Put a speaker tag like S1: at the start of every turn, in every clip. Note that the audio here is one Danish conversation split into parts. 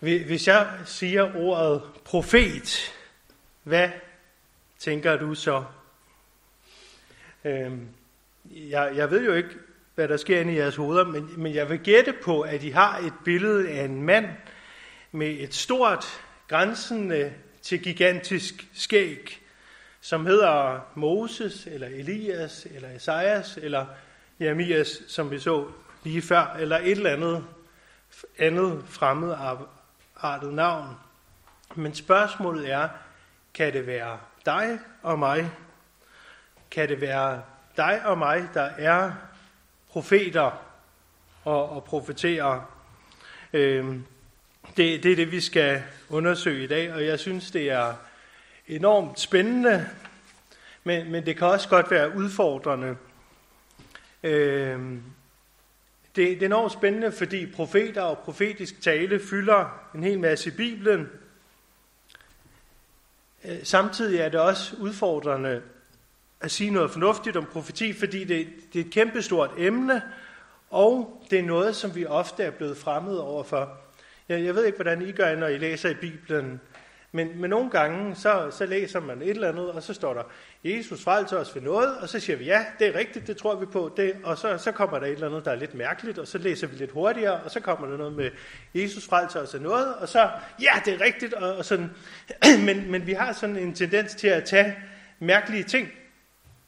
S1: Hvis jeg siger ordet profet, hvad tænker du så? Øhm, jeg, jeg ved jo ikke, hvad der sker inde i jeres hoveder, men, men jeg vil gætte på, at I har et billede af en mand med et stort, grænsende til gigantisk skæg, som hedder Moses, eller Elias, eller Esajas, eller Jeremias, som vi så lige før, eller et eller andet andet artet navn. Men spørgsmålet er, kan det være dig og mig? Kan det være dig og mig, der er profeter og, og profeterer? Øhm, det, det er det, vi skal undersøge i dag, og jeg synes, det er enormt spændende, men, men det kan også godt være udfordrende. Øhm, det, det er enormt spændende, fordi profeter og profetisk tale fylder en hel masse i Bibelen. Øh, samtidig er det også udfordrende at sige noget fornuftigt om profeti, fordi det, det er et kæmpestort emne, og det er noget, som vi ofte er blevet fremmed overfor. Jeg, jeg ved ikke, hvordan I gør, når I læser i Bibelen, men, men nogle gange, så, så læser man et eller andet, og så står der, Jesus frelser altså os ved noget, og så siger vi, ja, det er rigtigt, det tror vi på, det, og så, så kommer der et eller andet, der er lidt mærkeligt, og så læser vi lidt hurtigere, og så kommer der noget med, Jesus frelser altså os ved noget, og så, ja, det er rigtigt, og, og sådan. men, men vi har sådan en tendens til at tage mærkelige ting,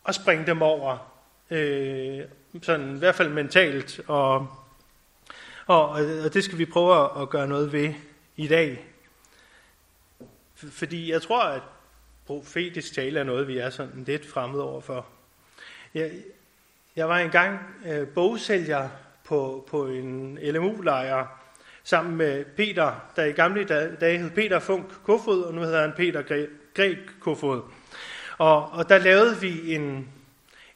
S1: og springe dem over, øh, sådan i hvert fald mentalt, og, og, og det skal vi prøve at gøre noget ved i dag. Fordi jeg tror, at profetisk tale er noget, vi er sådan lidt fremmed overfor. Jeg, jeg var engang øh, bogsælger på, på en LMU-lejr sammen med Peter, der i gamle dage hed Peter Funk Kofod, og nu hedder han Peter Greg Kofod. Og, og der lavede vi en,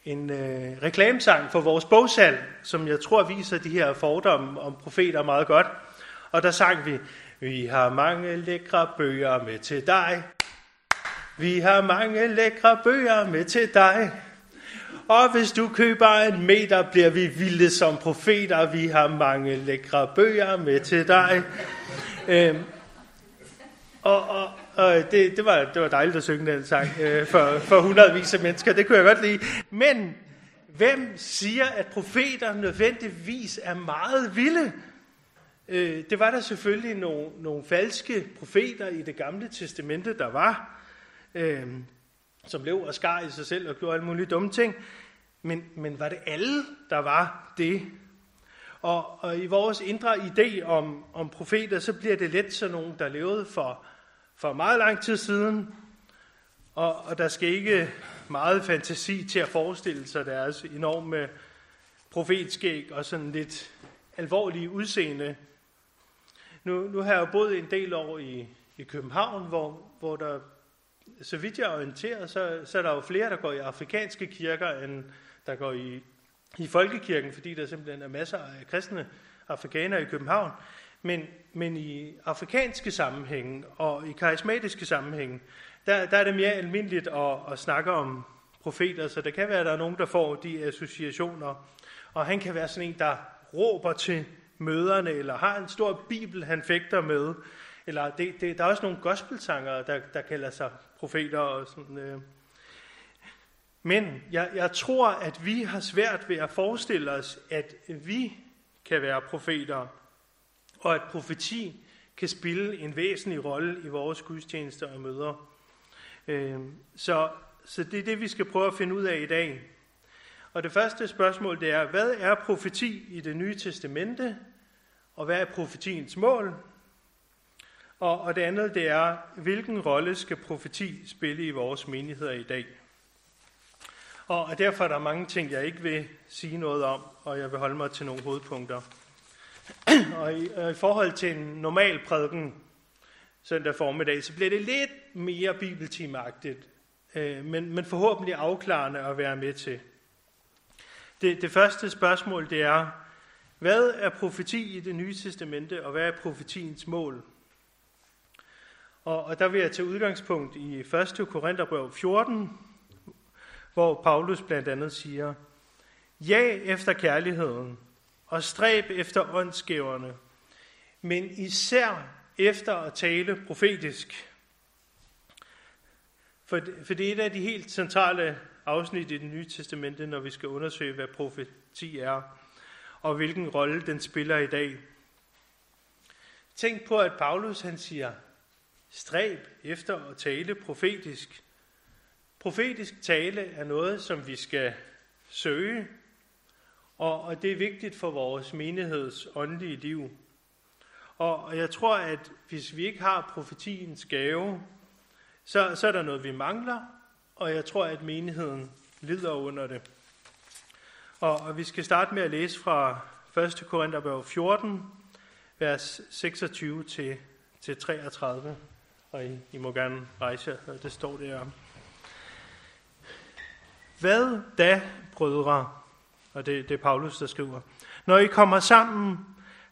S1: en øh, reklamesang for vores bogsalg, som jeg tror viser de her fordomme om profeter meget godt. Og der sang vi, vi har mange lækre bøger med til dig. Vi har mange lækre bøger med til dig. Og hvis du køber en meter, bliver vi vilde som profeter. Vi har mange lækre bøger med til dig. Øhm, og og, og det, det, var, det var dejligt at synge den sang øh, for, for hundredvis af mennesker. Det kunne jeg godt lide. Men hvem siger, at profeter nødvendigvis er meget vilde? Øh, det var der selvfølgelig nogle, nogle falske profeter i det gamle testamente, der var, øh, som blev og skar i sig selv og gjorde alle mulige dumme ting. Men, men var det alle, der var det? Og, og i vores indre idé om, om profeter, så bliver det let sådan nogen, der levede for, for meget lang tid siden, og, og der skal ikke meget fantasi til at forestille sig deres enorme profetskæg og sådan lidt alvorlige udseende. Nu, nu har jeg jo boet en del år i, i København, hvor, hvor der, så vidt jeg er orienteret, så, så er der jo flere, der går i afrikanske kirker, end der går i, i folkekirken, fordi der simpelthen er masser af kristne afrikanere i København. Men, men i afrikanske sammenhænge og i karismatiske sammenhænge, der, der er det mere almindeligt at, at snakke om profeter, så det kan være, at der er nogen, der får de associationer. Og han kan være sådan en, der råber til møderne, eller har en stor bibel, han fægter med. Eller det, det, der er også nogle gospelsanger, der, der kalder sig profeter. Og sådan, øh. Men jeg, jeg tror, at vi har svært ved at forestille os, at vi kan være profeter, og at profeti kan spille en væsentlig rolle i vores gudstjenester og møder. Øh, så, så det er det, vi skal prøve at finde ud af i dag. Og det første spørgsmål, det er, hvad er profeti i det nye testamente, og hvad er profetiens mål? Og, og det andet, det er, hvilken rolle skal profeti spille i vores menigheder i dag? Og, og derfor er der mange ting, jeg ikke vil sige noget om, og jeg vil holde mig til nogle hovedpunkter. og, i, og i forhold til en normal prædiken søndag formiddag, så bliver det lidt mere bibeltimagtigt, øh, men, men forhåbentlig afklarende at være med til. Det, det første spørgsmål, det er, hvad er profeti i det nye testamente, og hvad er profetiens mål? Og, og der vil jeg tage udgangspunkt i 1. Korintherbrev 14, hvor Paulus blandt andet siger, Ja efter kærligheden, og stræb efter åndsgæverne, men især efter at tale profetisk. For, for det er et af de helt centrale afsnit i det nye testamente, når vi skal undersøge, hvad profeti er, og hvilken rolle den spiller i dag. Tænk på, at Paulus han siger, stræb efter at tale profetisk. Profetisk tale er noget, som vi skal søge, og, og det er vigtigt for vores menigheds åndelige liv. Og, og jeg tror, at hvis vi ikke har profetiens gave, så, så er der noget, vi mangler, og jeg tror, at menigheden lider under det. Og, og vi skal starte med at læse fra 1. Korintherbrev 14, vers 26 til, til 33. Og I, I må gerne rejse, og det står der. Hvad da, brødre? Og det, det er Paulus, der skriver. Når I kommer sammen,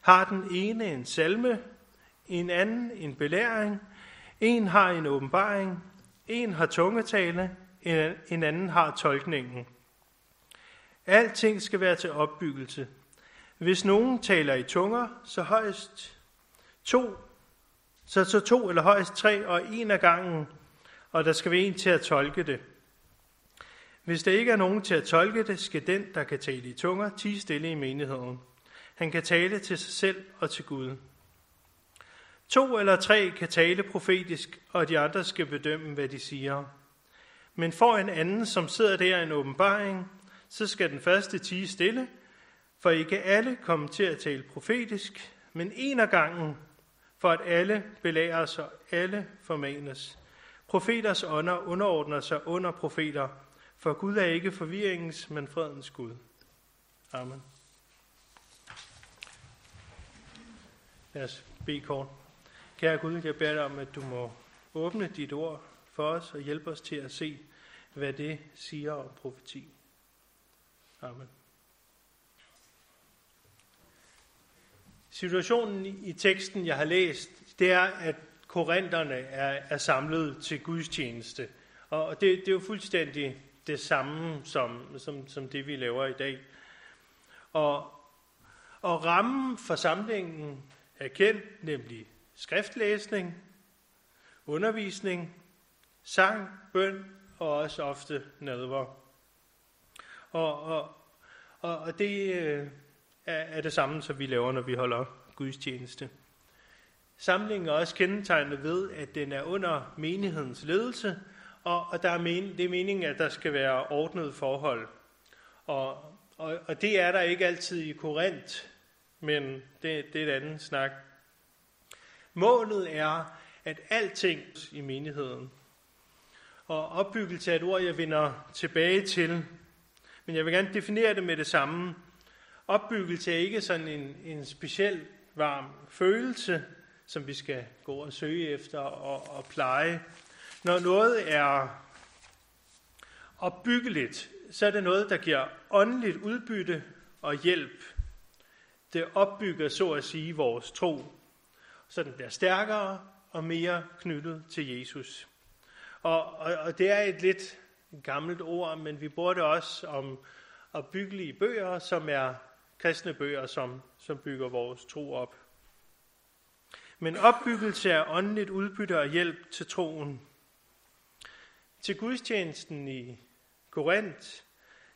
S1: har den ene en salme, en anden en belæring, en har en åbenbaring, en har tungetale, en anden har tolkningen. Alting skal være til opbyggelse. Hvis nogen taler i tunger, så højst to, så, så to eller højst tre og en af gangen, og der skal være en til at tolke det. Hvis der ikke er nogen til at tolke det, skal den, der kan tale i tunger, tige stille i menigheden. Han kan tale til sig selv og til Gud. To eller tre kan tale profetisk, og de andre skal bedømme, hvad de siger. Men for en anden, som sidder der i en åbenbaring, så skal den første tige stille, for ikke alle kommer til at tale profetisk, men en af gangen, for at alle belæres og alle formanes. Profeters ånder underordner sig under profeter, for Gud er ikke forvirringens, men fredens Gud. Amen. Lad os bede kort. Kære Gud, jeg beder dig om, at du må åbne dit ord for os og hjælpe os til at se, hvad det siger om profeti. Amen. Situationen i teksten, jeg har læst, det er, at korinterne er, er samlet til gudstjeneste. Og det, det er jo fuldstændig det samme som, som, som det, vi laver i dag. Og, og rammen for samlingen er kendt, nemlig skriftlæsning, undervisning, sang, bøn og også ofte nadver. Og, og, og, og det øh, er, er det samme, som vi laver, når vi holder gudstjeneste. Samlingen er også kendetegnet ved, at den er under menighedens ledelse, og, og der er men, det er meningen, at der skal være ordnet forhold. Og, og, og det er der ikke altid i Korinth, men det, det er et andet snak. Målet er, at alting i menigheden. Og opbyggelse er et ord, jeg vender tilbage til. Men jeg vil gerne definere det med det samme. Opbyggelse er ikke sådan en, en speciel varm følelse, som vi skal gå og søge efter og, og pleje. Når noget er opbyggeligt, så er det noget, der giver åndeligt udbytte og hjælp. Det opbygger, så at sige, vores tro, så den bliver stærkere og mere knyttet til Jesus. Og, og, og det er et lidt gammelt ord, men vi bruger det også om opbyggelige bøger, som er kristne bøger, som, som bygger vores tro op. Men opbyggelse er åndeligt udbytte og hjælp til troen. Til gudstjenesten i Korinth,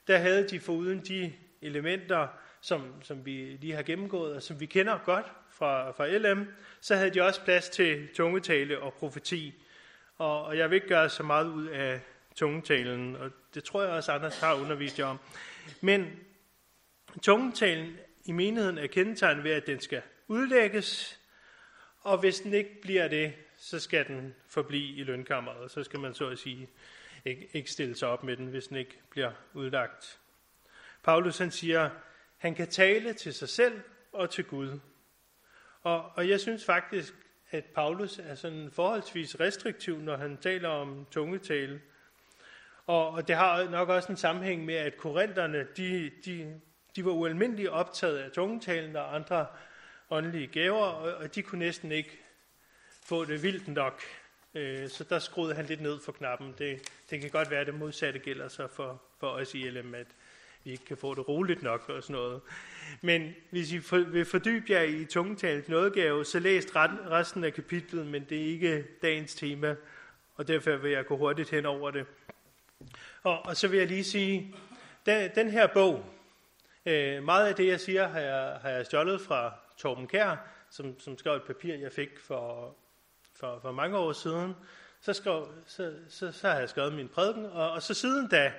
S1: der havde de foruden de elementer, som, som vi lige har gennemgået, og som vi kender godt fra, fra LM, så havde de også plads til tungetale og profeti. Og, og jeg vil ikke gøre så meget ud af tungetalen, og det tror jeg også, Anders har undervist jer om. Men tungetalen i menigheden er kendetegnet ved, at den skal udlægges, og hvis den ikke bliver det, så skal den forblive i lønkammeret. Så skal man så at sige ikke, ikke stille sig op med den, hvis den ikke bliver udlagt. Paulus han siger, han kan tale til sig selv og til Gud. Og, og jeg synes faktisk, at Paulus er sådan forholdsvis restriktiv, når han taler om tungetale. Og, og det har nok også en sammenhæng med, at korinterne, de, de, de var ualmindeligt optaget af tungetalen og andre åndelige gaver, og, og de kunne næsten ikke få det vildt nok. Øh, så der skruede han lidt ned for knappen. Det, det kan godt være, at det modsatte gælder sig for, for os i LM, at, vi ikke kan få det roligt nok og sådan noget. Men hvis I vil fordybe jer i tungetalt nådegave, så læs resten af kapitlet, men det er ikke dagens tema, og derfor vil jeg gå hurtigt hen over det. Og, og så vil jeg lige sige, den, den her bog, øh, meget af det, jeg siger, har jeg, har jeg stjålet fra Torben Kær, som, som skrev et papir, jeg fik for, for, for mange år siden. Så, skrev, så, så, så har jeg skrevet min prædiken, og, og så siden da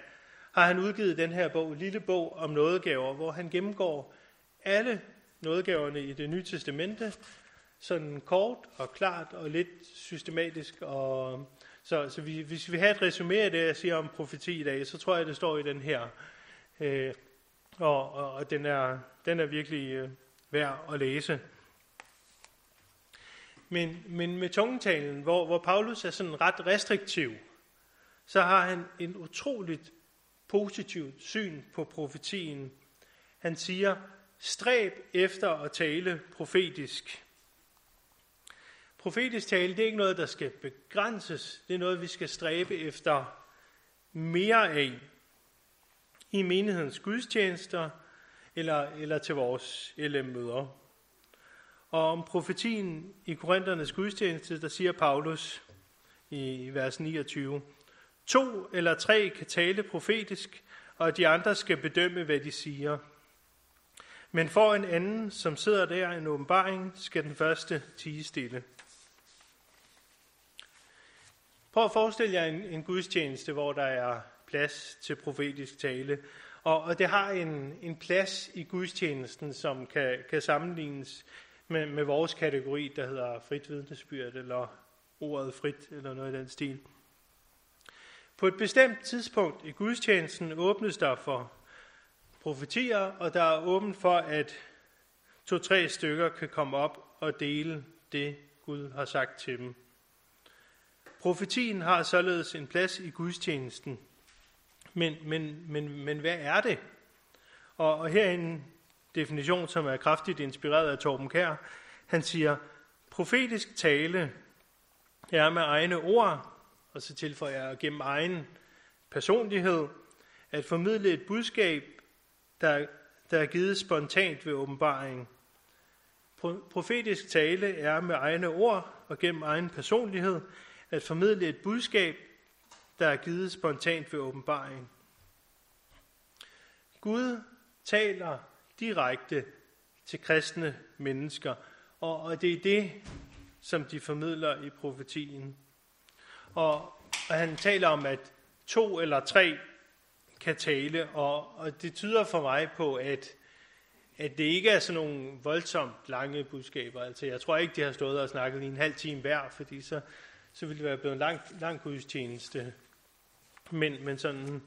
S1: har han udgivet den her bog, lille bog om nådegaver, hvor han gennemgår alle nådegaverne i det nye testamente, sådan kort og klart og lidt systematisk. Og, så, så vi, hvis vi har et resumé af det, jeg siger om profeti i dag, så tror jeg, det står i den her. Øh, og, og, og den, er, den er virkelig øh, værd at læse. Men, men med tungetalen, hvor, hvor Paulus er sådan ret restriktiv, så har han en utroligt positivt syn på profetien. Han siger, stræb efter at tale profetisk. Profetisk tale, det er ikke noget, der skal begrænses. Det er noget, vi skal stræbe efter mere af i menighedens gudstjenester eller, eller til vores LM-møder. Og om profetien i Korinthernes gudstjeneste, der siger Paulus i vers 29, To eller tre kan tale profetisk, og de andre skal bedømme, hvad de siger. Men for en anden, som sidder der i en åbenbaring, skal den første tige stille. Prøv at forestille jer en, en gudstjeneste, hvor der er plads til profetisk tale. Og, og det har en, en plads i gudstjenesten, som kan, kan sammenlignes med, med vores kategori, der hedder frit vidnesbyrd, eller ordet frit, eller noget i den stil. På et bestemt tidspunkt i gudstjenesten åbnes der for profetier, og der er åbent for, at to-tre stykker kan komme op og dele det, Gud har sagt til dem. Profetien har således en plads i gudstjenesten. Men, men, men, men hvad er det? Og, og her en definition, som er kraftigt inspireret af Torben Kær. Han siger, profetisk tale er med egne ord, og så tilføjer jeg gennem egen personlighed, at formidle et budskab, der, der er givet spontant ved åbenbaring. Profetisk tale er med egne ord og gennem egen personlighed at formidle et budskab, der er givet spontant ved åbenbaring. Gud taler direkte til kristne mennesker, og, og det er det, som de formidler i profetien. Og, og han taler om, at to eller tre kan tale, og, og det tyder for mig på, at, at det ikke er sådan nogle voldsomt lange budskaber. Altså, jeg tror ikke, de har stået og snakket i en halv time hver, fordi så, så ville det være blevet en lang, lang gudstjeneste. Men, men sådan,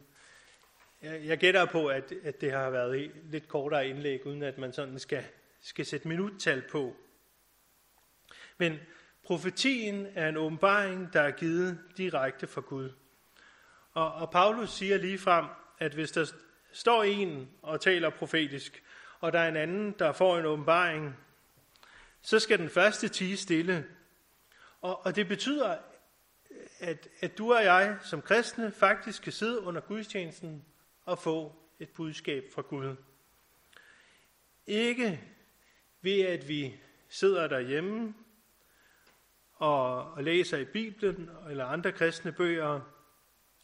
S1: jeg, jeg gætter på, at, at det har været lidt kortere indlæg, uden at man sådan skal, skal sætte minuttal på. Men profetien er en åbenbaring, der er givet direkte fra Gud. Og, og Paulus siger lige frem, at hvis der står en og taler profetisk, og der er en anden, der får en åbenbaring, så skal den første tige stille. Og, og det betyder, at, at du og jeg som kristne faktisk kan sidde under gudstjenesten og få et budskab fra Gud. Ikke ved at vi sidder derhjemme og, og læser i Bibelen eller andre kristne bøger,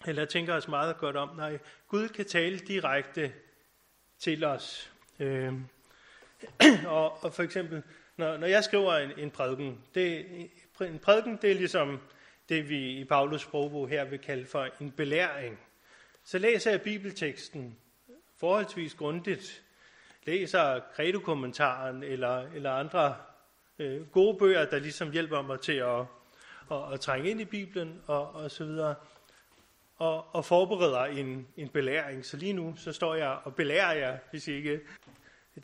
S1: eller tænker os meget godt om. Nej, Gud kan tale direkte til os. Øh, og, og for eksempel, når, når jeg skriver en, en prædiken, det, en prædiken det er ligesom det, vi i Paulus sprogbog her vil kalde for en belæring. Så læser jeg bibelteksten forholdsvis grundigt, læser credokommentaren eller, eller andre øh, gode bøger, der ligesom hjælper mig til at, at, at trænge ind i Bibelen og, og så videre, og, og forbereder en, en belæring. Så lige nu, så står jeg og belærer jer, hvis I ikke...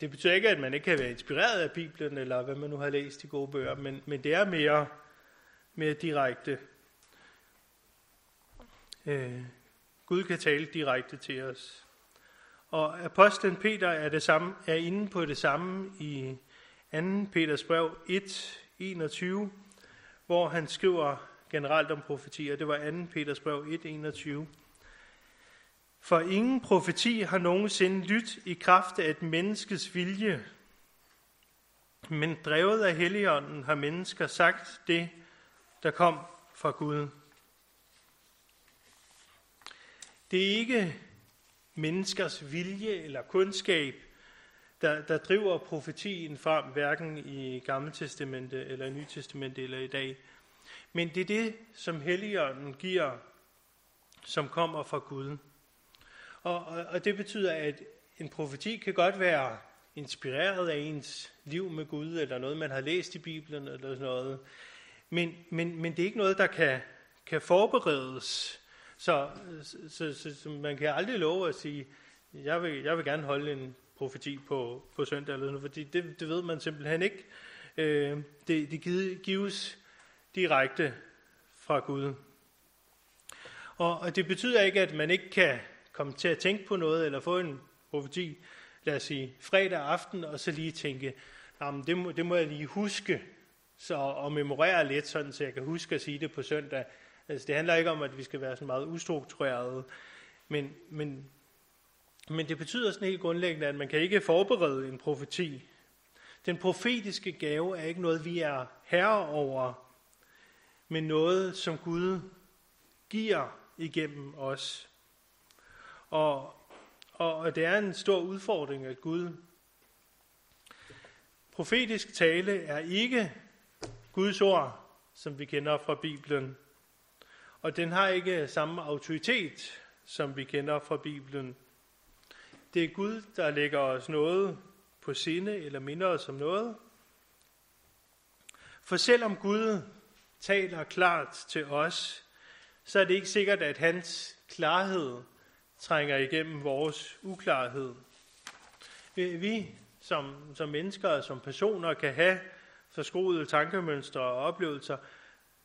S1: Det betyder ikke, at man ikke kan være inspireret af Bibelen, eller hvad man nu har læst i gode bøger, men, men det er mere, mere direkte. Øh, Gud kan tale direkte til os. Og apostlen Peter er, det samme, er inde på det samme i 2. Peters brev 1, 21, hvor han skriver generelt om profetier. Det var 2. Peters brev 1, 21. For ingen profeti har nogensinde lyttet i kraft af et menneskes vilje, men drevet af Helligånden har mennesker sagt det, der kom fra Gud. Det er ikke menneskers vilje eller kundskab, der, der driver profetien frem, hverken i Gamle Testamente eller Nye Testamente eller i dag. Men det er det, som Helligånden giver, som kommer fra Gud. Og, og, og det betyder, at en profeti kan godt være inspireret af ens liv med Gud, eller noget, man har læst i Bibelen, eller sådan noget. Men, men, men det er ikke noget, der kan, kan forberedes. Så, så, så, så, så man kan aldrig love at sige, jeg vil, jeg vil gerne holde en profeti på, på søndag, eller noget, fordi det, det ved man simpelthen ikke. Øh, det, det gives direkte fra Gud. Og, og det betyder ikke, at man ikke kan komme til at tænke på noget, eller få en profeti, lad os sige, fredag aften, og så lige tænke, jamen det må, det må jeg lige huske, så, og memorere lidt, sådan, så jeg kan huske at sige det på søndag. Altså, det handler ikke om, at vi skal være så meget ustrukturerede, men, men, men det betyder sådan helt grundlæggende, at man kan ikke forberede en profeti. Den profetiske gave er ikke noget, vi er herre over, men noget, som Gud giver igennem os. Og, og det er en stor udfordring, at Gud profetisk tale er ikke Guds ord, som vi kender fra Bibelen. Og den har ikke samme autoritet, som vi kender fra Bibelen. Det er Gud, der lægger os noget på sinde, eller minder os om noget. For selvom Gud taler klart til os, så er det ikke sikkert, at hans klarhed trænger igennem vores uklarhed. Vi som, som mennesker og som personer kan have forskruede tankemønstre og oplevelser,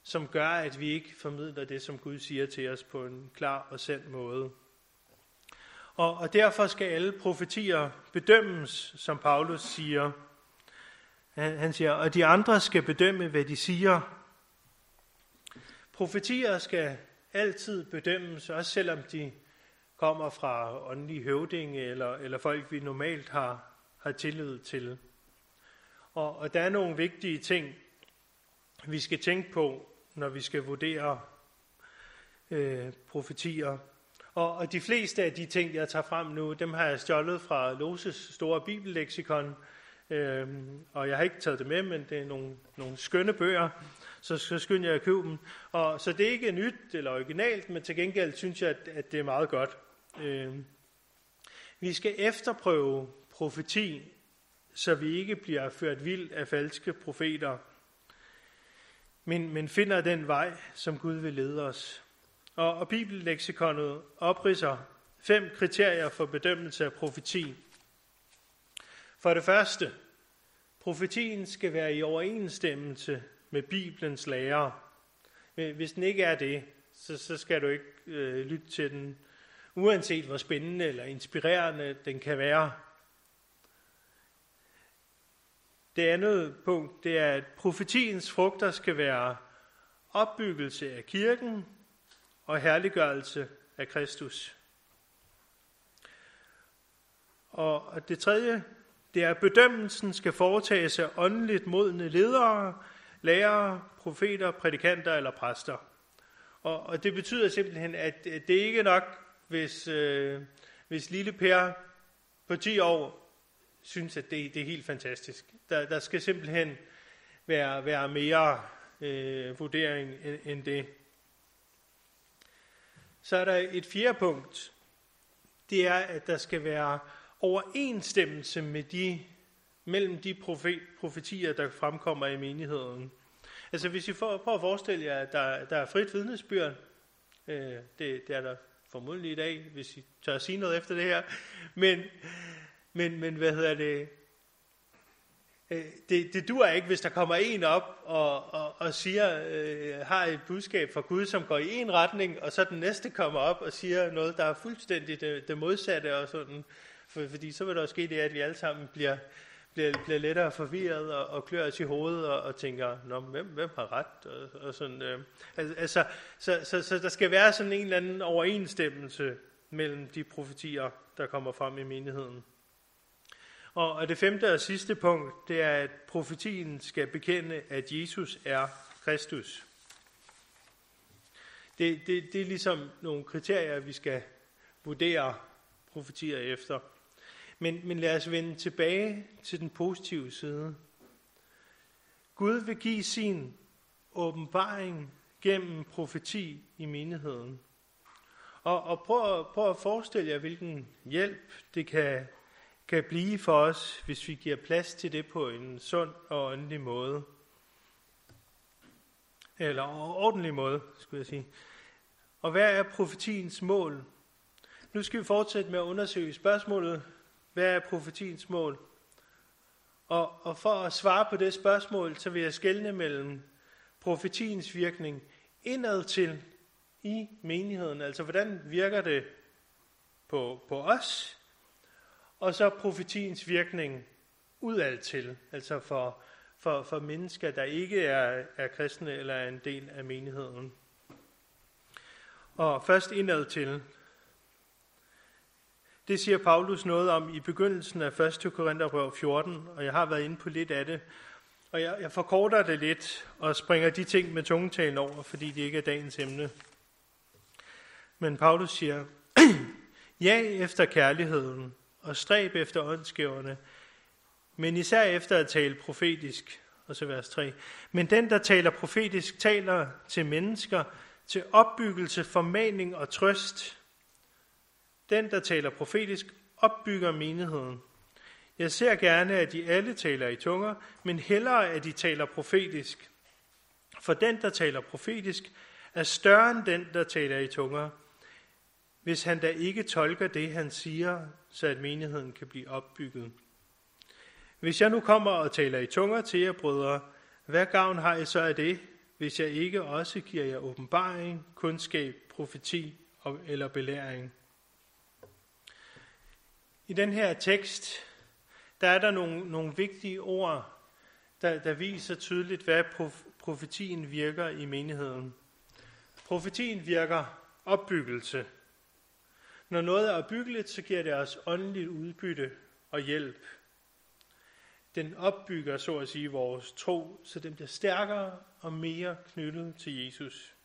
S1: som gør, at vi ikke formidler det, som Gud siger til os på en klar og sand måde. Og, og derfor skal alle profetier bedømmes, som Paulus siger. Han, han siger, og de andre skal bedømme, hvad de siger. Profetier skal altid bedømmes, også selvom de kommer fra åndelige høvdinge eller, eller folk, vi normalt har, har tillid til. Og, og der er nogle vigtige ting, vi skal tænke på, når vi skal vurdere øh, profetier. Og, og de fleste af de ting, jeg tager frem nu, dem har jeg stjålet fra Loses store bibelleksikon. Øhm, og jeg har ikke taget det med, men det er nogle, nogle skønne bøger, så, så skynder jeg at købe dem. Og, så det er ikke nyt eller originalt, men til gengæld synes jeg, at, at det er meget godt. Øhm, vi skal efterprøve profeti, så vi ikke bliver ført vild af falske profeter, men, men finder den vej, som Gud vil lede os. Og, og Bibelleksikonet opridser fem kriterier for bedømmelse af profeti. For det første, profetien skal være i overensstemmelse med Bibelens lære. Hvis den ikke er det, så, så skal du ikke øh, lytte til den uanset hvor spændende eller inspirerende den kan være. Det andet punkt, det er, at profetiens frugter skal være opbyggelse af kirken og herliggørelse af Kristus. Og det tredje, det er, at bedømmelsen skal foretages af åndeligt modne ledere, lærere, profeter, prædikanter eller præster. Og, og det betyder simpelthen, at det ikke er nok hvis, øh, hvis lille Per på 10 år synes, at det, det er helt fantastisk. Der, der skal simpelthen være, være mere øh, vurdering end, end det. Så er der et fjerde punkt. Det er, at der skal være overensstemmelse med de, mellem de profet, profetier, der fremkommer i menigheden. Altså hvis I får, prøver at forestille jer, at der, der er frit vidnesbyrd, øh, det, det er der formodentlig i dag, hvis I tør at sige noget efter det her. Men, men, men hvad hedder det? Øh, det, det dur ikke, hvis der kommer en op og, og, og siger, øh, har et budskab fra Gud, som går i en retning, og så den næste kommer op og siger noget, der er fuldstændig det, det modsatte, og sådan, for, fordi så vil der også ske det, at vi alle sammen bliver, bliver, bliver lettere forvirret og, og klør os i hovedet og, og tænker, Nå, hvem, hvem har ret? Og, og sådan, øh, altså, så, så, så, så der skal være sådan en eller anden overensstemmelse mellem de profetier, der kommer frem i menigheden. Og det femte og sidste punkt, det er, at profetien skal bekende, at Jesus er Kristus. Det, det, det er ligesom nogle kriterier, vi skal vurdere profetier efter. Men, men lad os vende tilbage til den positive side. Gud vil give sin åbenbaring gennem profeti i menigheden. Og, og prøv, prøv at forestille jer, hvilken hjælp det kan, kan blive for os, hvis vi giver plads til det på en sund og åndelig måde. Eller ordentlig måde, skulle jeg sige. Og hvad er profetiens mål? Nu skal vi fortsætte med at undersøge spørgsmålet, hvad er profetiens mål? Og, og for at svare på det spørgsmål, så vil jeg skelne mellem profetiens virkning indad til i menigheden. Altså, hvordan virker det på, på os? Og så profetiens virkning udad til, altså for, for, for mennesker, der ikke er, er kristne eller er en del af menigheden. Og først indad til. Det siger Paulus noget om i begyndelsen af 1. Korintherbrev 14, og jeg har været inde på lidt af det. Og jeg, jeg forkorter det lidt og springer de ting med tungetalen over, fordi det ikke er dagens emne. Men Paulus siger, ja efter kærligheden og stræb efter åndsgiverne, men især efter at tale profetisk. Og så vers 3. Men den, der taler profetisk, taler til mennesker, til opbyggelse, formaning og trøst. Den, der taler profetisk, opbygger menigheden. Jeg ser gerne, at de alle taler i tunger, men hellere, at de taler profetisk. For den, der taler profetisk, er større end den, der taler i tunger, hvis han da ikke tolker det, han siger, så at menigheden kan blive opbygget. Hvis jeg nu kommer og taler i tunger til jer, brødre, hvad gavn har I så af det, hvis jeg ikke også giver jer åbenbaring, kundskab, profeti eller belæring? I den her tekst, der er der nogle, nogle vigtige ord, der, der viser tydeligt, hvad profetien virker i menigheden. Profetien virker opbyggelse. Når noget er opbyggeligt, så giver det os åndeligt udbytte og hjælp. Den opbygger, så at sige, vores tro, så den bliver stærkere og mere knyttet til Jesus.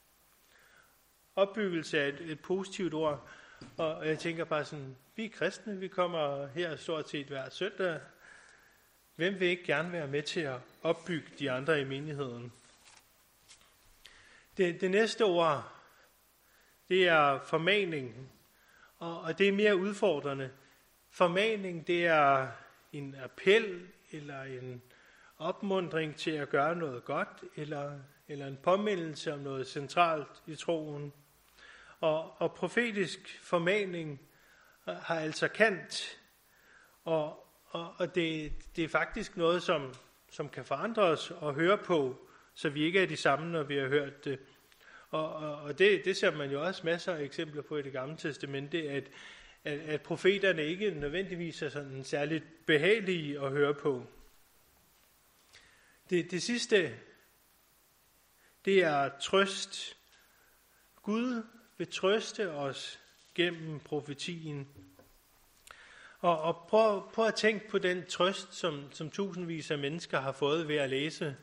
S1: Opbyggelse er et, et positivt ord, og jeg tænker bare sådan, vi er kristne, vi kommer her stort set hver søndag. Hvem vil ikke gerne være med til at opbygge de andre i menigheden? Det, det næste ord, det er formaning, og, og det er mere udfordrende. Formaning, det er en appel eller en opmundring til at gøre noget godt, eller, eller en påmindelse om noget centralt i troen. Og, og profetisk formaning øh, har altså kant, og, og, og det, det er faktisk noget, som, som kan forandre os og høre på, så vi ikke er de samme, når vi har hørt det. Og, og, og det, det ser man jo også masser af eksempler på i det gamle testamente, at, at, at profeterne ikke nødvendigvis er sådan særligt behagelige at høre på. Det, det sidste, det er trøst. Gud vil trøste os gennem profetien. Og, og prøv, prøv at tænke på den trøst, som, som tusindvis af mennesker har fået ved at læse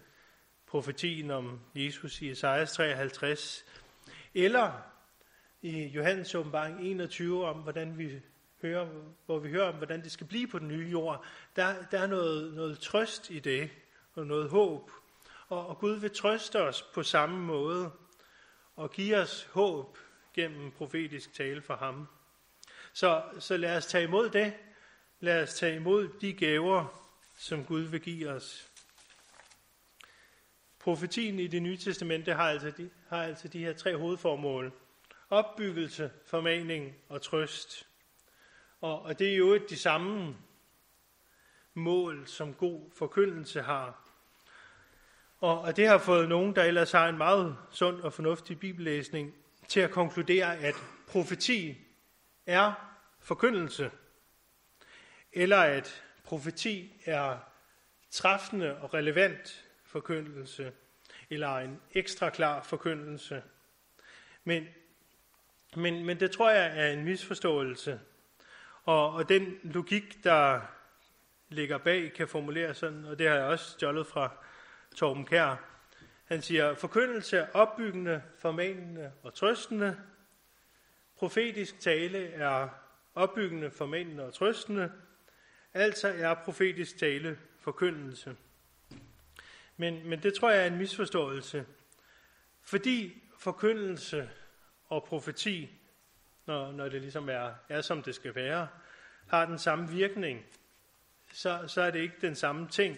S1: profetien om Jesus i Esajas 53, eller i Johannes åbenbaring 21 om, hvordan vi hører, hvor vi hører om, hvordan det skal blive på den nye jord. Der, der er noget, noget trøst i det, og noget håb. Og, og Gud vil trøste os på samme måde, og give os håb gennem profetisk tale for ham. Så, så lad os tage imod det. Lad os tage imod de gaver, som Gud vil give os. Profetien i det nye testamente har altså de, har altså de her tre hovedformål. Opbyggelse, formaning og trøst. Og, og det er jo et de samme mål, som god forkyndelse har. Og, og det har fået nogen, der ellers har en meget sund og fornuftig bibellæsning, til at konkludere, at profeti er forkyndelse, eller at profeti er træffende og relevant forkyndelse, eller en ekstra klar forkyndelse. Men, Men, men det tror jeg er en misforståelse. Og, og den logik, der ligger bag, kan formuleres sådan, og det har jeg også stjålet fra Torben Kær. Han siger, forkyndelse er opbyggende, formanende og trøstende. Profetisk tale er opbyggende, formanende og trøstende. Altså er profetisk tale forkyndelse. Men, men det tror jeg er en misforståelse. Fordi forkyndelse og profeti, når, når det ligesom er, er, som det skal være, har den samme virkning, så, så er det ikke den samme ting.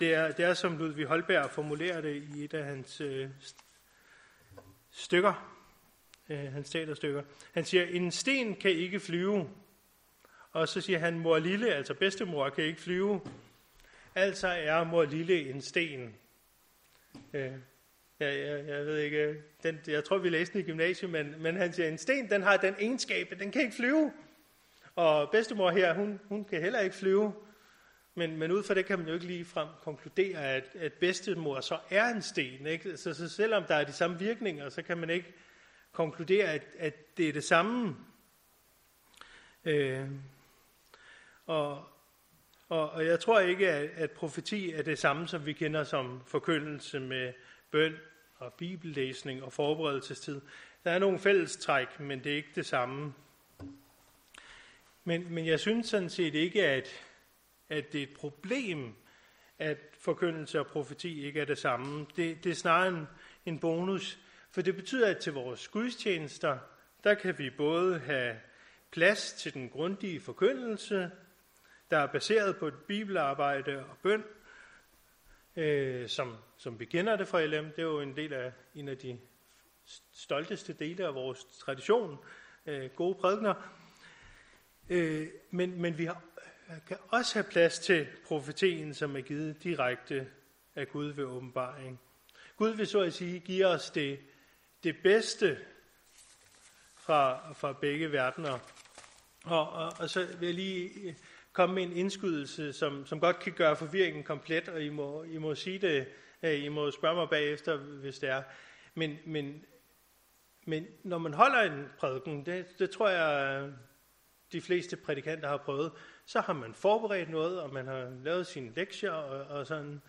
S1: Det er, det er som Ludvig Holberg formulerer det i et af hans øh, stykker, øh, hans teaterstykker. Han siger, en sten kan ikke flyve. Og så siger han, mor lille, altså bedstemor, kan ikke flyve. Altså er mor lille en sten. Øh, jeg, jeg, jeg ved ikke, den, jeg tror vi læste den i gymnasiet, men, men han siger, en sten den har den egenskab, at den kan ikke flyve. Og bedstemor her, hun, hun kan heller ikke flyve. Men, men ud fra det kan man jo ikke lige frem konkludere, at, at bedstemor så er en sten. Ikke? Så, så selvom der er de samme virkninger, så kan man ikke konkludere, at, at det er det samme. Øh, og, og, og jeg tror ikke, at, at profeti er det samme, som vi kender som forkyndelse med bøn og bibellæsning og forberedelsestid. Der er nogle fællestræk, men det er ikke det samme. Men, men jeg synes sådan set ikke, at, at det er et problem, at forkyndelse og profeti ikke er det samme. Det, det er snarere en, en bonus, for det betyder, at til vores gudstjenester, der kan vi både have plads til den grundige forkyndelse, der er baseret på et bibelarbejde og bøn, øh, som, som vi kender det fra LM. Det er jo en del af en af de stolteste dele af vores tradition, øh, gode prædikner. Øh, men, men vi har, kan også have plads til profetien, som er givet direkte af Gud ved åbenbaring. Gud vil så at sige give os det, det bedste fra, fra begge verdener. Og, og, og så vil jeg lige komme med en indskydelse, som, som godt kan gøre forvirringen komplet, og I må, I må sige det, øh, I må spørge mig bagefter, hvis det er. Men, men, men når man holder en prædiken, det, det tror jeg, øh, de fleste prædikanter har prøvet, så har man forberedt noget, og man har lavet sine lektier og, og sådan.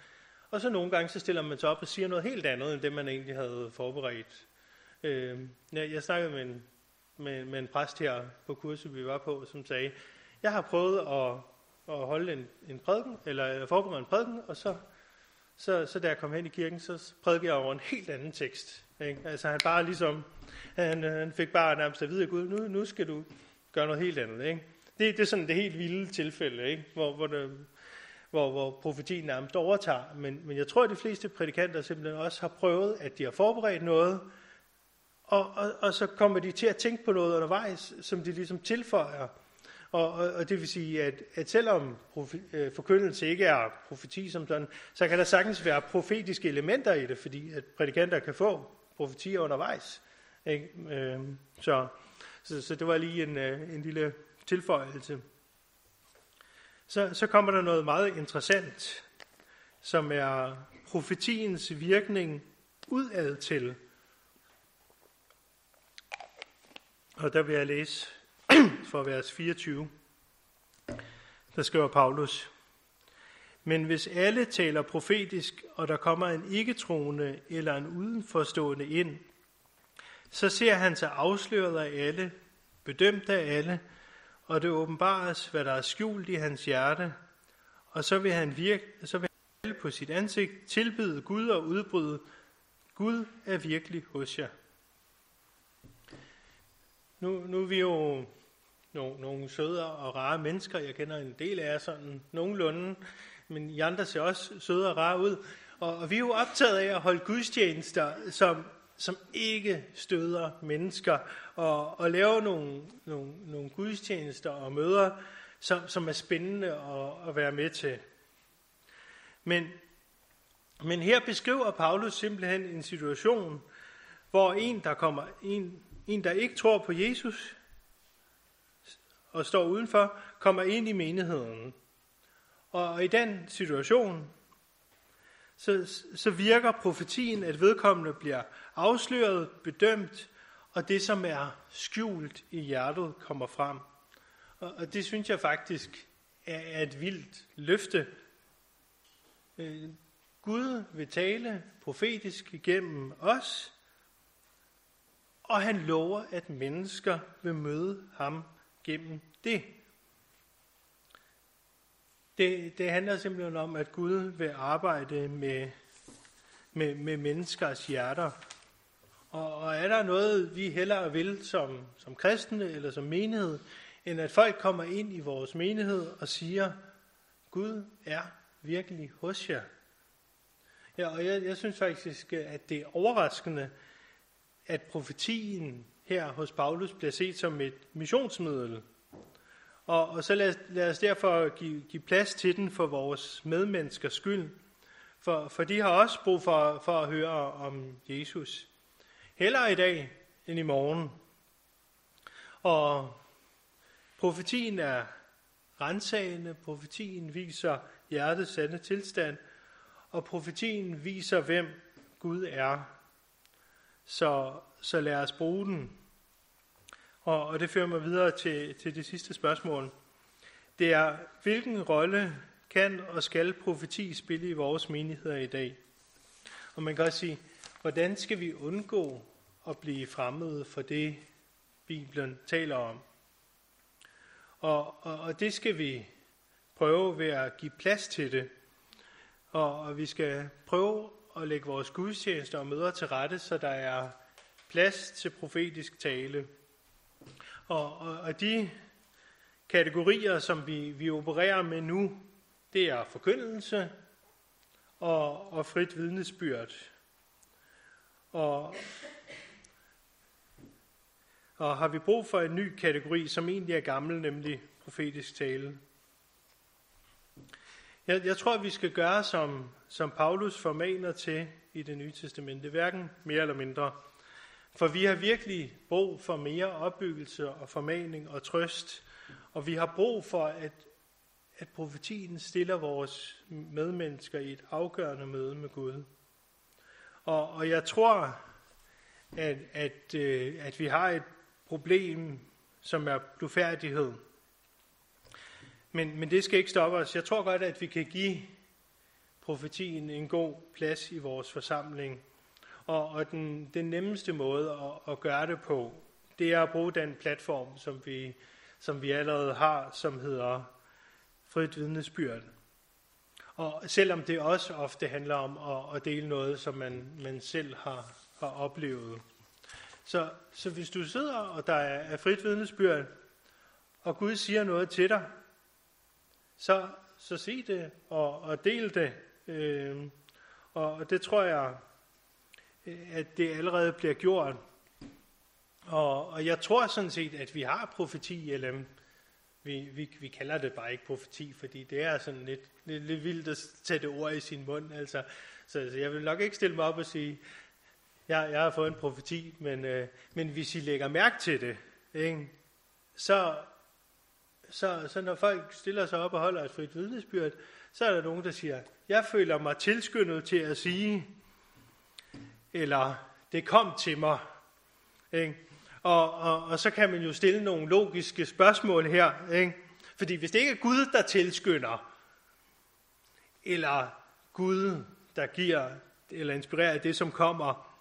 S1: Og så nogle gange, så stiller man sig op og siger noget helt andet, end det man egentlig havde forberedt. Øh, jeg, jeg snakkede med en, med, med en præst her på kurset, vi var på, som sagde, jeg har prøvet at, at holde en, en prædiken, eller forberede en prædiken, og så, så, så da jeg kom hen i kirken, så prædikede jeg over en helt anden tekst. Ikke? Altså han bare ligesom, han, han fik bare nærmest at vide at Gud, nu, nu skal du gøre noget helt andet. Ikke? Det, det er sådan det helt vilde tilfælde, ikke? Hvor, hvor, det, hvor, hvor profetien nærmest overtager. Men, men jeg tror, at de fleste prædikanter simpelthen også har prøvet, at de har forberedt noget, og, og, og så kommer de til at tænke på noget undervejs, som de ligesom tilføjer. Og, og, og det vil sige, at, at selvom profi, øh, forkyndelse ikke er profeti som sådan, så kan der sagtens være profetiske elementer i det, fordi at prædikanter kan få profetier undervejs. Ikke? Øh, så, så, så det var lige en, øh, en lille tilføjelse. Så, så kommer der noget meget interessant, som er profetiens virkning udad til. Og der vil jeg læse fra vers 24. Der skriver Paulus, Men hvis alle taler profetisk, og der kommer en ikke-troende eller en udenforstående ind, så ser han sig afsløret af alle, bedømt af alle, og det åbenbares, hvad der er skjult i hans hjerte, og så vil han virke, så vil han på sit ansigt tilbyde Gud og udbryde, Gud er virkelig hos jer. Nu, nu er vi jo nogle, nogle søde og rare mennesker. Jeg kender en del af jer sådan nogenlunde, men I andre ser også søde og rare ud. Og, og vi er jo optaget af at holde gudstjenester, som, som ikke støder mennesker, og, og lave nogle, nogle, nogle gudstjenester og møder, som, som er spændende at, at være med til. Men, men her beskriver Paulus simpelthen en situation, hvor en, der kommer, en, en, der ikke tror på Jesus, og står udenfor, kommer ind i menigheden. Og i den situation, så, så virker profetien, at vedkommende bliver afsløret, bedømt, og det, som er skjult i hjertet, kommer frem. Og, og det synes jeg faktisk er et vildt løfte. Øh, Gud vil tale profetisk igennem os, og han lover, at mennesker vil møde ham gennem det. Det, det handler simpelthen om, at Gud vil arbejde med, med, med menneskers hjerter. Og, og er der noget, vi hellere vil som, som kristne eller som menighed, end at folk kommer ind i vores menighed og siger, Gud er virkelig hos jer. Ja, og jeg, jeg synes faktisk, at det er overraskende, at profetien her hos Paulus bliver set som et missionsmiddel. Og, og så lad, lad os derfor give, give plads til den for vores medmenneskers skyld. For, for de har også brug for, for at høre om Jesus. Hellere i dag end i morgen. Og profetien er rensagende, profetien viser hjertets sande tilstand, og profetien viser, hvem Gud er. Så, så lad os bruge den. Og, og det fører mig videre til, til det sidste spørgsmål. Det er, hvilken rolle kan og skal profeti spille i vores menigheder i dag? Og man kan også sige, hvordan skal vi undgå at blive fremmede for det, Bibelen taler om? Og, og, og det skal vi prøve ved at give plads til det. Og, og vi skal prøve at lægge vores gudstjenester og møder til rette, så der er plads til profetisk tale. Og, og, og de kategorier, som vi, vi opererer med nu, det er forkyndelse og, og frit vidnesbyrd. Og, og har vi brug for en ny kategori, som egentlig er gammel, nemlig profetisk tale. Jeg, jeg tror, vi skal gøre, som, som Paulus formaner til i det nye testamente, hverken mere eller mindre. For vi har virkelig brug for mere opbyggelse og formaning og trøst, og vi har brug for, at, at profetien stiller vores medmennesker i et afgørende møde med Gud. Og, og jeg tror, at, at, øh, at vi har et problem, som er blufærdighed. Men, men det skal ikke stoppe os. Jeg tror godt, at vi kan give profetien en god plads i vores forsamling. Og, og den, den nemmeste måde at, at gøre det på, det er at bruge den platform, som vi, som vi allerede har, som hedder frit vidnesbyrd. Og selvom det også ofte handler om at, at dele noget, som man, man selv har, har oplevet. Så, så hvis du sidder, og der er, er frit vidnesbyrd, og Gud siger noget til dig, så, så sig det og, og del det. Øh, og det tror jeg, øh, at det allerede bliver gjort. Og, og jeg tror sådan set, at vi har profeti i LM. Vi, vi, vi kalder det bare ikke profeti, fordi det er sådan lidt, lidt, lidt vildt at sætte ord i sin mund. Altså, så, så jeg vil nok ikke stille mig op og sige, jeg, jeg har fået en profeti, men, øh, men hvis I lægger mærke til det, ikke, så, så, så når folk stiller sig op og holder et frit vidnesbyrd, så er der nogen, der siger, jeg føler mig tilskyndet til at sige, eller det kom til mig. Ikke? Og, og, og så kan man jo stille nogle logiske spørgsmål her. Ikke? Fordi hvis det ikke er Gud, der tilskynder, eller Gud, der giver eller inspirerer det, som kommer,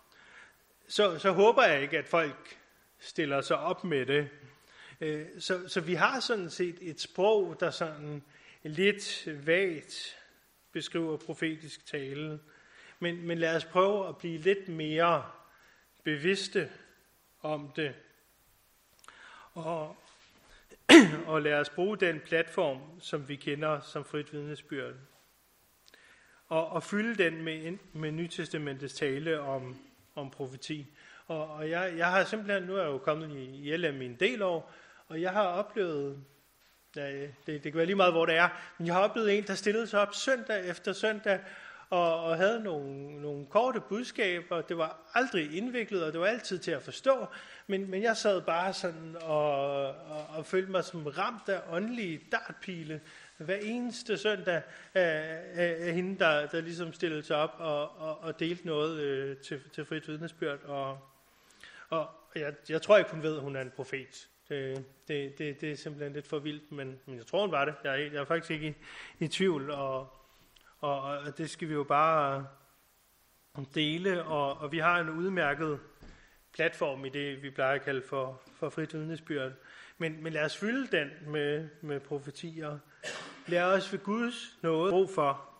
S1: så, så håber jeg ikke, at folk stiller sig op med det. Øh, så, så vi har sådan set et sprog, der sådan lidt vagt beskriver profetisk tale. Men, men lad os prøve at blive lidt mere bevidste om det. Og, og lad os bruge den platform, som vi kender som frit vidnesbyrd. Og, og fylde den med, med Nytestamentets tale om, om profeti. Og, og jeg, jeg har simpelthen, nu er jeg jo kommet i, i LM i en del år, og jeg har oplevet, ja, det, det kan være lige meget, hvor det er, men jeg har oplevet en, der stillede sig op søndag efter søndag, og, og havde nogle, nogle korte budskaber. Det var aldrig indviklet, og det var altid til at forstå. Men, men jeg sad bare sådan og, og, og følte mig som ramt af åndelige dartpile hver eneste søndag af, af, af hende, der, der ligesom stillede sig op og, og, og delte noget øh, til, til frit vidnesbyrd. Og, Og jeg, jeg tror ikke, hun ved, at hun er en profet. Det, det, det, det er simpelthen lidt for vildt, men, men jeg tror, hun var det. Jeg er, jeg er faktisk ikke i, i tvivl, og, og, og det skal vi jo bare dele, og, og vi har en udmærket platform i det, vi plejer at kalde for, for frit vidnesbyrd. Men, men lad os fylde den med, med profetier. Lad os ved Guds noget brug for.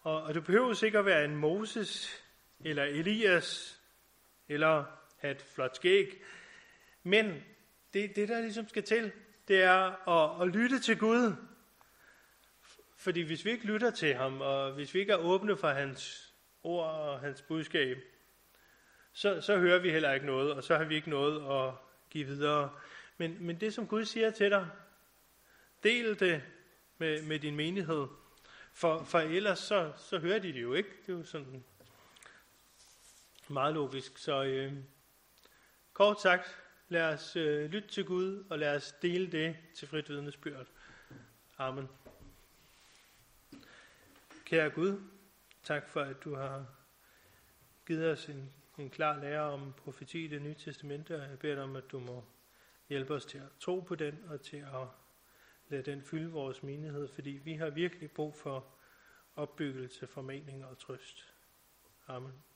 S1: Og, og det behøver sikkert at være en Moses, eller Elias, eller have et flot skæg. Men det, det der ligesom skal til, det er at, at lytte til Gud. Fordi hvis vi ikke lytter til ham, og hvis vi ikke er åbne for hans ord og hans budskab, så, så hører vi heller ikke noget, og så har vi ikke noget at give videre. Men, men det, som Gud siger til dig, del det med, med din menighed. For, for ellers så, så hører de det jo ikke. Det er jo sådan meget logisk. Så øh, kort sagt, lad os øh, lytte til Gud, og lad os dele det til frit vidnesbyrd. Amen. Kære Gud, tak for, at du har givet os en, en klar lære om profeti i det nye testamente, og jeg beder dig om, at du må hjælpe os til at tro på den, og til at lade den fylde vores menighed, fordi vi har virkelig brug for opbyggelse, formaning og trøst. Amen.